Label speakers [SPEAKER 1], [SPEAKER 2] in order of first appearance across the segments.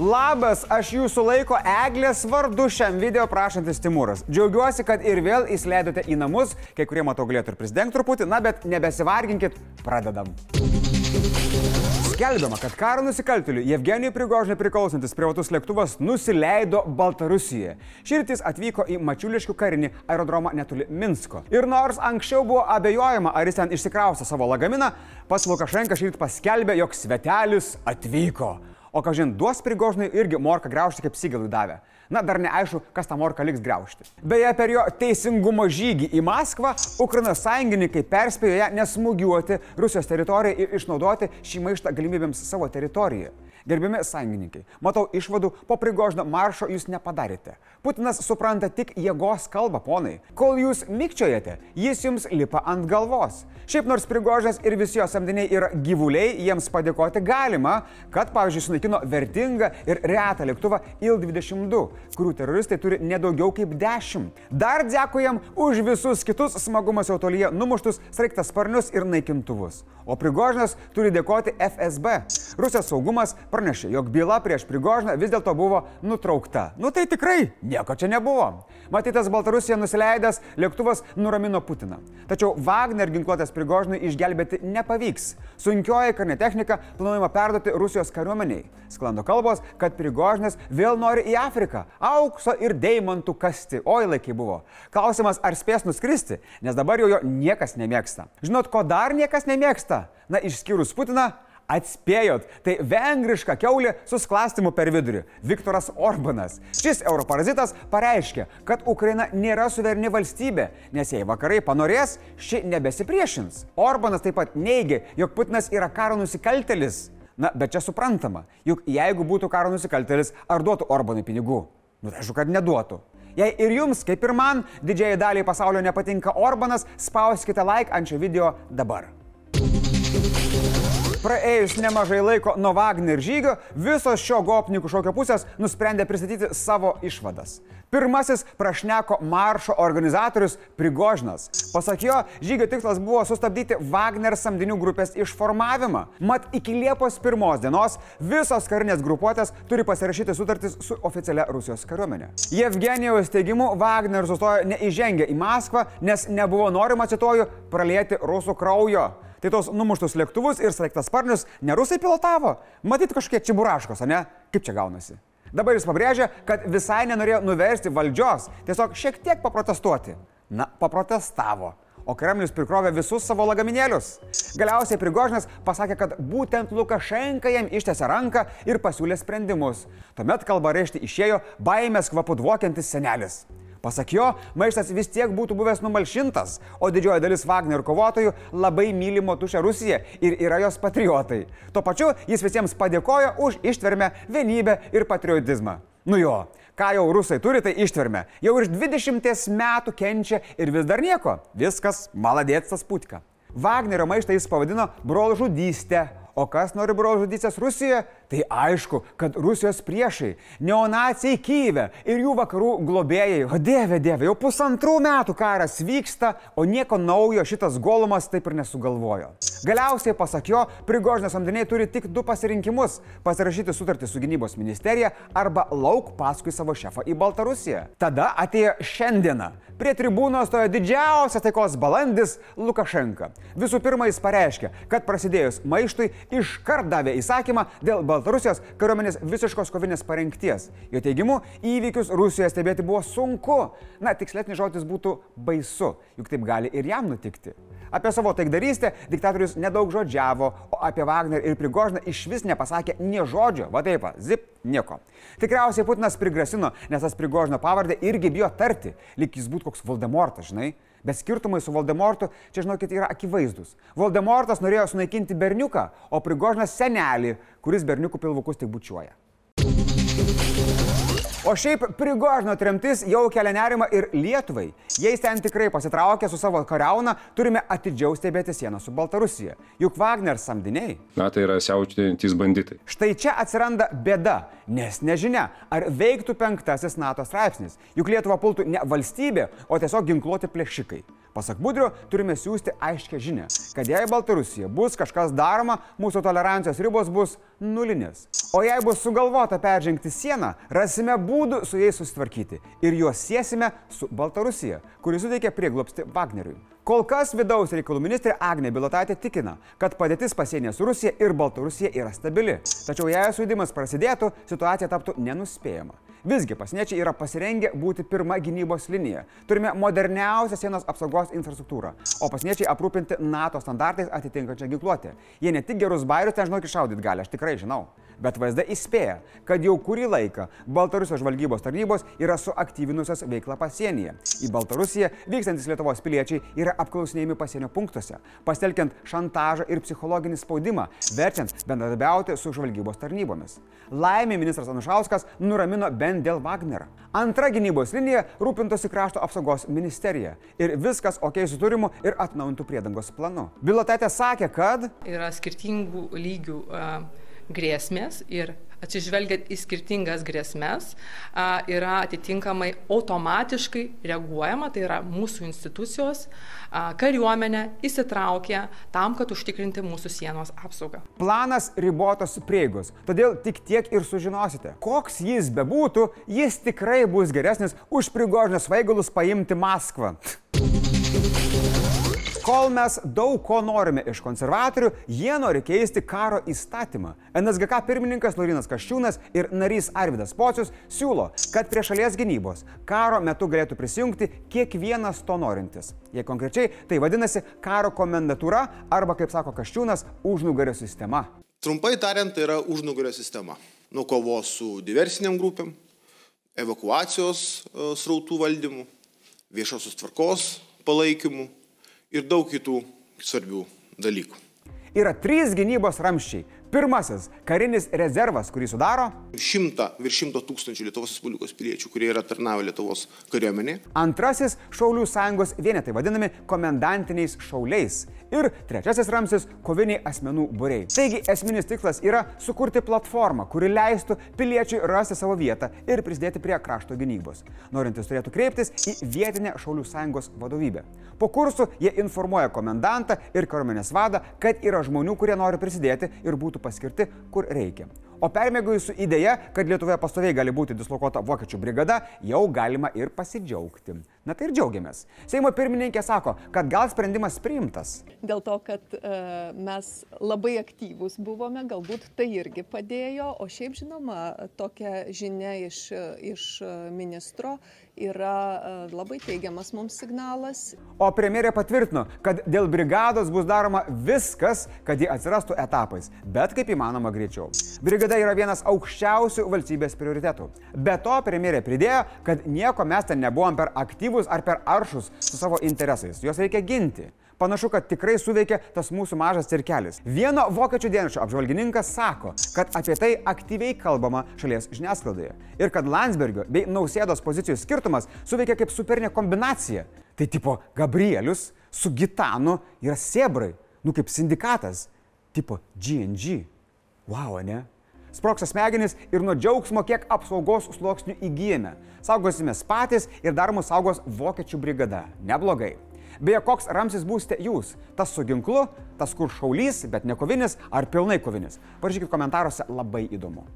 [SPEAKER 1] Labas, aš jūsų laiko eglės vardu šiam video prašantis Timūras. Džiaugiuosi, kad ir vėl įsileidote į namus, kai kurie matau galėtų ir prisidengti truputį, na bet nebesivarginkit, pradedam. Skelbiama, kad karo nusikaltėliui Jevgenijui Prigožinui priklausantis privatus lėktuvas nusileido Baltarusijoje. Širtis atvyko į Mačiuliškių karinį aerodromą netoli Minsko. Ir nors anksčiau buvo abejojama, ar jis ten išsikraustė savo lagaminą, pats Lukašenka šįryt paskelbė, jog svetelis atvyko. O kažin duos Prigožinui irgi morką graužti, kaip Sigelui davė. Na, dar neaišku, kas tą morką liks graužti. Beje, per jo teisingumo žygį į Maskvą Ukrainos sąjungininkai perspėjo ją nesmūgiuoti Rusijos teritoriją ir išnaudoti šį maištą galimybėms savo teritorijoje. Gerbiami sąjungininkai, matau išvadų, po prigožno maršo jūs nepadarėte. Putinas supranta tik jėgos kalbą, ponai. Kol jūs mikčiojate, jis jums lipa ant galvos. Šiaip nors prigožas ir visi jo samdiniai yra gyvuliai, jiems padėkoti galima, kad, pavyzdžiui, sunaikino vertingą ir retą lėktuvą Il-22, kurių teroristai turi nedaugiau kaip 10. Dar dėkojam už visus kitus smagumas autolyje numuštus sraigtasparnius ir naikintuvus. O Prigožinas turi dėkoti FSB. Rusijos saugumas pranešė, jog byla prieš Prigožiną vis dėlto buvo nutraukta. Nu tai tikrai nieko čia nebuvo. Matytas Baltarusija nusileidęs lėktuvas nuramino Putiną. Tačiau Wagner ginkluotės Prigožinui išgelbėti nepavyks. Sunkioji karinė technika planuojama perduoti Rusijos kariuomeniai. Sklando kalbos, kad Prigožinas vėl nori į Afriką. Aukso ir deimantų kasti. Oi laikai buvo. Klausimas, ar spės nuskristi, nes dabar jau jo niekas nemėgsta. Žinot, ko dar niekas nemėgsta? Na, išskyrus Putiną, Atspėjot, tai vengriška keulė su sklastimu per vidurį - Viktoras Orbanas. Šis europarazitas pareiškė, kad Ukraina nėra suvereni valstybė, nes jei vakarai panorės, ši nebesipriešins. Orbanas taip pat neigė, jog Putinas yra karo nusikaltelis. Na, bet čia suprantama, juk jeigu būtų karo nusikaltelis, ar duotų Orbanui pinigų? Nu, tai aišku, kad neduotų. Jei ir jums, kaip ir man, didžiai daliai pasaulio nepatinka Orbanas, spauskite like ant šio video dabar. Praėjus nemažai laiko nuo Wagner žygio, visos šio gopnikų šokio pusės nusprendė pristatyti savo išvadas. Pirmasis prašneko maršo organizatorius Prigožnas. Pasak jo, žygio tikslas buvo sustabdyti Wagner samdinių grupės išformavimą. Mat iki Liepos pirmos dienos visos karinės grupuotės turi pasirašyti sutartis su oficialia Rusijos kariuomenė. Jevgenijaus teigimu, Wagner sustojo neįžengę į Maskvą, nes nebuvo norima, cituoju, pralieti rusų kraujo. Tai tos numuštus lėktuvus ir sraigtasparnius ne rusai pilotavo, matyt kažkokie čiburaškos, ne? Kaip čia gaunasi? Dabar jis pabrėžia, kad visai nenorėjo nuversti valdžios, tiesiog šiek tiek paprotestuoti. Na, paprotestavo. O Kremlius prikrovė visus savo lagaminėlius. Galiausiai Prigožinas pasakė, kad būtent Lukašenka jam ištėsi ranką ir pasiūlė sprendimus. Tuomet kalba reišti išėjo baimės kvapu dvokiantis senelis. Pasak jo, maištas vis tiek būtų buvęs numalšintas, o didžioji dalis Wagner kovotojų labai myli motušę Rusiją ir yra jos patriotai. Tuo pačiu jis visiems padėkojo už ištvermę, vienybę ir patriotizmą. Nu jo, ką jau rusai turi, tai ištvermė. Jau iš 20 metų kenčia ir vis dar nieko. Viskas maladėtas putka. Wagnerio maištą jis pavadino brolžudystė, O kas nori brolžudystės Rusijoje? Tai aišku, kad Rusijos priešai, neonacijai Kyivė ir jų vakarų globėjai. O dieve, dieve, jau pusantrų metų karas vyksta, o nieko naujo šitas golumas taip ir nesugalvojo. Galiausiai, pasak jo, Prigožinės samdiniai turi tik du pasirinkimus - pasirašyti sutartį su gynybos ministerija arba lauk paskui savo šefą į Baltarusiją. Tada atėjo šiandiena. Prie tribūnos stojo didžiausias taikos balandis Lukašenka. Visų pirma, jis pareiškė, kad prasidėjus maištui iškart davė įsakymą dėl Baltarusijos kariuomenės visiškos kovinės parengties. Jo teigimu, įvykius Rusijoje stebėti buvo sunku. Na, tikslesnis žodis būtų baisu, juk taip gali ir jam nutikti. Apie savo taikdarystę diktatorius nedaug žodžiavo, o apie Wagner ir Prigožiną iš vis nepasakė nie žodžio. Va taip, va, zip, nieko. Tikriausiai Putinas prigrasino, nes tas Prigožino pavardę irgi bijo tarti, lyg jis būtų koks Voldemortas, žinai. Bet skirtumai su Voldemortu, čia žinokit, yra akivaizdus. Voldemortas norėjo sunaikinti berniuką, o Prigožinas senelį, kuris berniukų pilvukus tik bučiuoja. O šiaip Prigožino tremtis jau kelia nerimą ir Lietuvai. Jei ten tikrai pasitraukia su savo kariauna, turime atidžiau stebėti sieną su Baltarusija. Juk Wagner samdiniai.
[SPEAKER 2] Na, tai yra siautintys banditai.
[SPEAKER 1] Štai čia atsiranda bėda, nes nežinia, ar veiktų penktasis NATO straipsnis. Juk Lietuva pultų ne valstybė, o tiesiog ginkluoti plėšikai. Pasak Budrio, turime siūsti aiškę žinę, kad jei Baltarusija bus kažkas daroma, mūsų tolerancijos ribos bus nulinės. O jei bus sugalvota peržengti sieną, rasime būdų su jais susitvarkyti ir juos siesime su Baltarusija, kuri suteikė prieglopsti Wagneriui. Kol kas vidaus reikalų ministrė Agnė Bilotaitė tikina, kad padėtis pasienyje su Rusija ir Baltarusija yra stabili. Tačiau jei sujudimas prasidėtų, situacija taptų nenuspėjama. Visgi pasieniečiai yra pasirengę būti pirma gynybos linija. Turime moderniausią sienos apsaugos infrastruktūrą, o pasieniečiai aprūpinti NATO standartais atitinkančią ginkluotę. Jie ne tik gerus bairius ten žinok iššaudyti gali, aš tikrai žinau bet VSD įspėja, kad jau kurį laiką Baltarusijos žvalgybos tarnybos yra suaktyvinusios veiklą pasienyje. Į Baltarusiją vykstantis Lietuvos piliečiai yra apklausinėjami pasienio punktuose, pastelkiant šantažą ir psichologinį spaudimą, verčiant bendradarbiauti su žvalgybos tarnybomis. Laimė ministras Anušauskas nuramino bent dėl Wagner. Antra gynybos linija rūpintosi krašto apsaugos ministerija. Ir viskas ok su turimu ir atnaujintų priedangos planu. Bilotaitė sakė, kad
[SPEAKER 3] yra skirtingų lygių uh, grėsmės ir atsižvelgiant į skirtingas grėsmes yra atitinkamai automatiškai reaguojama, tai yra mūsų institucijos, kariuomenė įsitraukia tam, kad užtikrinti mūsų sienos apsaugą.
[SPEAKER 1] Planas ribotos prieigos, todėl tik tiek ir sužinosite. Koks jis bebūtų, jis tikrai bus geresnis už prigožnės vaigalus paimti Maskvą. Kol mes daug ko norime iš konservatorių, jie nori keisti karo įstatymą. NSGK pirmininkas Laurinas Kaščiūnas ir narys Arvidas Pocius siūlo, kad prie šalies gynybos karo metu galėtų prisijungti kiekvienas to norintis. Jei konkrečiai, tai vadinasi karo komendatūra arba, kaip sako Kaščiūnas, užnugario sistema.
[SPEAKER 4] Trumpai tariant, tai yra užnugario sistema. Nuo kovos su diversiniam grupėm, evakuacijos e, srautų valdymu, viešosios tvarkos palaikymu ir daug kitų svarbių dalykų.
[SPEAKER 1] Yra trys gynybos ramščiai Pirmasis - karinis rezervas, kurį sudaro
[SPEAKER 4] 100 virš 100 tūkstančių Lietuvos Respublikos piliečių, kurie yra tarnavę Lietuvos kariuomenė.
[SPEAKER 1] Antrasis - Šaulių sąjungos vienetai, vadinami komendantiniais šauliais. Ir trečiasis ramsis - koviniai asmenų būriai. Taigi esminis tikslas yra sukurti platformą, kuri leistų piliečiui rasti savo vietą ir prisidėti prie krašto gynybos. Norintis turėtų kreiptis į vietinę Šaulių sąjungos vadovybę. Po kursų jie informuoja komendantą ir kariuomenės vadą, kad yra žmonių, kurie nori prisidėti ir būtų paskirti, kur reikia. O permėgojus su idėja, kad Lietuvoje pastoviai gali būti dislokuota vokiečių brigada, jau galima ir pasidžiaugti. Na tai ir džiaugiamės. Seimo pirmininkė sako, kad gal sprendimas priimtas.
[SPEAKER 5] Dėl to, kad e, mes labai aktyvūs buvome, galbūt tai irgi padėjo, o šiaip žinoma, tokia žinia iš, iš ministro yra e, labai teigiamas mums signalas.
[SPEAKER 1] O premjerė patvirtino, kad dėl brigados bus daroma viskas, kad ji atsirastų etapais, bet kaip įmanoma greičiau. Brigada yra vienas aukščiausių valstybės prioritetų. Be to, premjerė pridėjo, kad nieko mes ten nebuvom per aktyvūs ar per aršus su savo interesais. Juos reikia ginti. Panašu, kad tikrai suveikia tas mūsų mažas cirkelis. Vieno vokiečių dienraščio apžvalgininkas sako, kad apie tai aktyviai kalbama šalies žiniasklaidoje. Ir kad Landsbergio bei Nausėdos pozicijų skirtumas suveikia kaip superinė kombinacija. Tai tipo Gabrielius su Gitanu yra Sebrai, nu kaip sindikatas, tipo GNG. Wow, ne? Sproksa smegenys ir nuo džiaugsmo, kiek apsaugos sluoksnių įgyjame. Saugosimės patys ir dar mus saugos vokiečių brigada. Neblogai. Beje, koks ramsis būsite jūs? Tas su ginklu, tas kur šaulys, bet ne kovinis ar pilnai kovinis? Parašykit komentaruose, labai įdomu.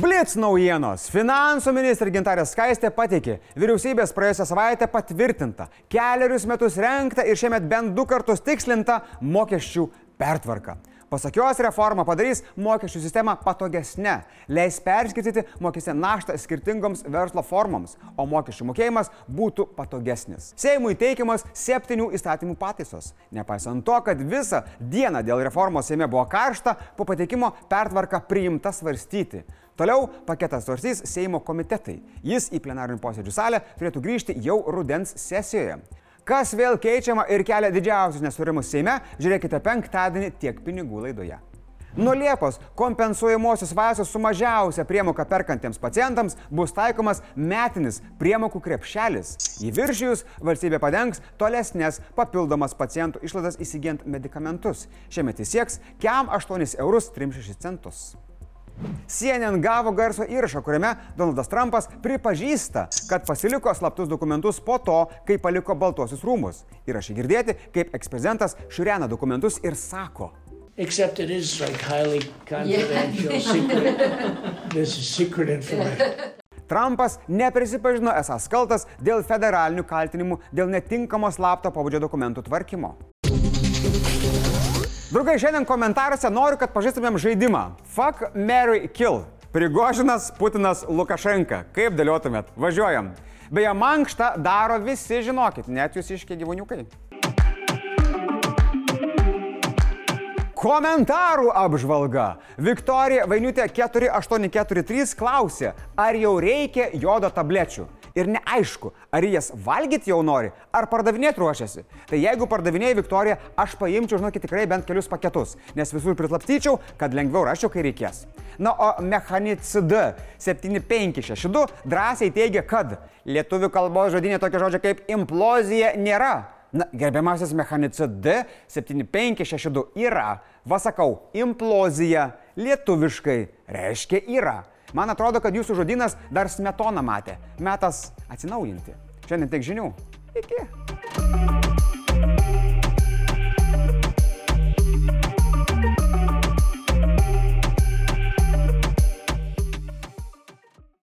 [SPEAKER 1] Blitz naujienos. Finansų ministrė Gintarė Skaistė pateikė, vyriausybės praėjusią savaitę patvirtinta, keliarius metus renkta ir šiemet bent du kartus tikslinta mokesčių pertvarka. Pasak jos reforma padarys mokesčių sistemą patogesnę, leis perskirtyti mokestinę naštą skirtingoms verslo formoms, o mokesčių mokėjimas būtų patogesnis. Seimui teikiamas septynių įstatymų pataisos. Nepaisant to, kad visą dieną dėl reformos Seime buvo karšta, po pateikimo pertvarka priimta svarstyti. Toliau paketas svarstys Seimo komitetai. Jis į plenarinių posėdžių salę turėtų grįžti jau rudens sesijoje. Kas vėl keičiama ir kelia didžiausius nesurimus Seime, žiūrėkite penktadienį tiek pinigų laidoje. Nuo Liepos kompensuojamosios vaistus su mažiausia priemoka perkantiems pacientams bus taikomas metinis priemokų krepšelis. Į viršijus valstybė padengs tolesnės papildomas pacientų išlaidas įsigijant medikamentus. Šiemet jis sieks kiam 8 eurus 36 centus. CNN gavo garso įrašą, kuriame Donaldas Trumpas pripažįsta, kad pasiliko slaptus dokumentus po to, kai paliko Baltuosius rūmus. Įrašai girdėti, kaip eksprezidentas šiurena dokumentus ir sako.
[SPEAKER 6] Except it is like highly confidential, secret. This is secret information.
[SPEAKER 1] Trumpas neprisipažino esas kaltas dėl federalinių kaltinimų dėl netinkamo slapto pabudžio dokumentų tvarkymo. Draugai, šiandien komentaruose noriu, kad pažįstumėm žaidimą. Fuck, Mary, Kill. Prigožinas, Putinas, Lukašenka. Kaip dėliotumėt? Važiuojam. Beje, mankštą daro visi, žinokit, net jūs iškiai gyvūniukai. Komentarų apžvalga. Viktorija Vainiutė 4843 klausė, ar jau reikia jodo tablečių. Ir neaišku, ar jas valgyti jau nori, ar pardavinėti ruošiasi. Tai jeigu pardavinėjai Viktoriją, aš paimčiau, žinokit, tikrai bent kelius paketus, nes visur prislapstyčiau, kad lengviau raščiau, kai reikės. Na, o Mechanicd 7562 drąsiai teigia, kad lietuvių kalbos žodinė tokia žodžia kaip implozija nėra. Na, gerbiamasis mechanicid 7562 yra, vasakau, implozija lietuviškai reiškia yra. Man atrodo, kad jūsų žodynas dar smetoną matė. Metas atsinaujinti. Šiandien tiek žinių. Iki.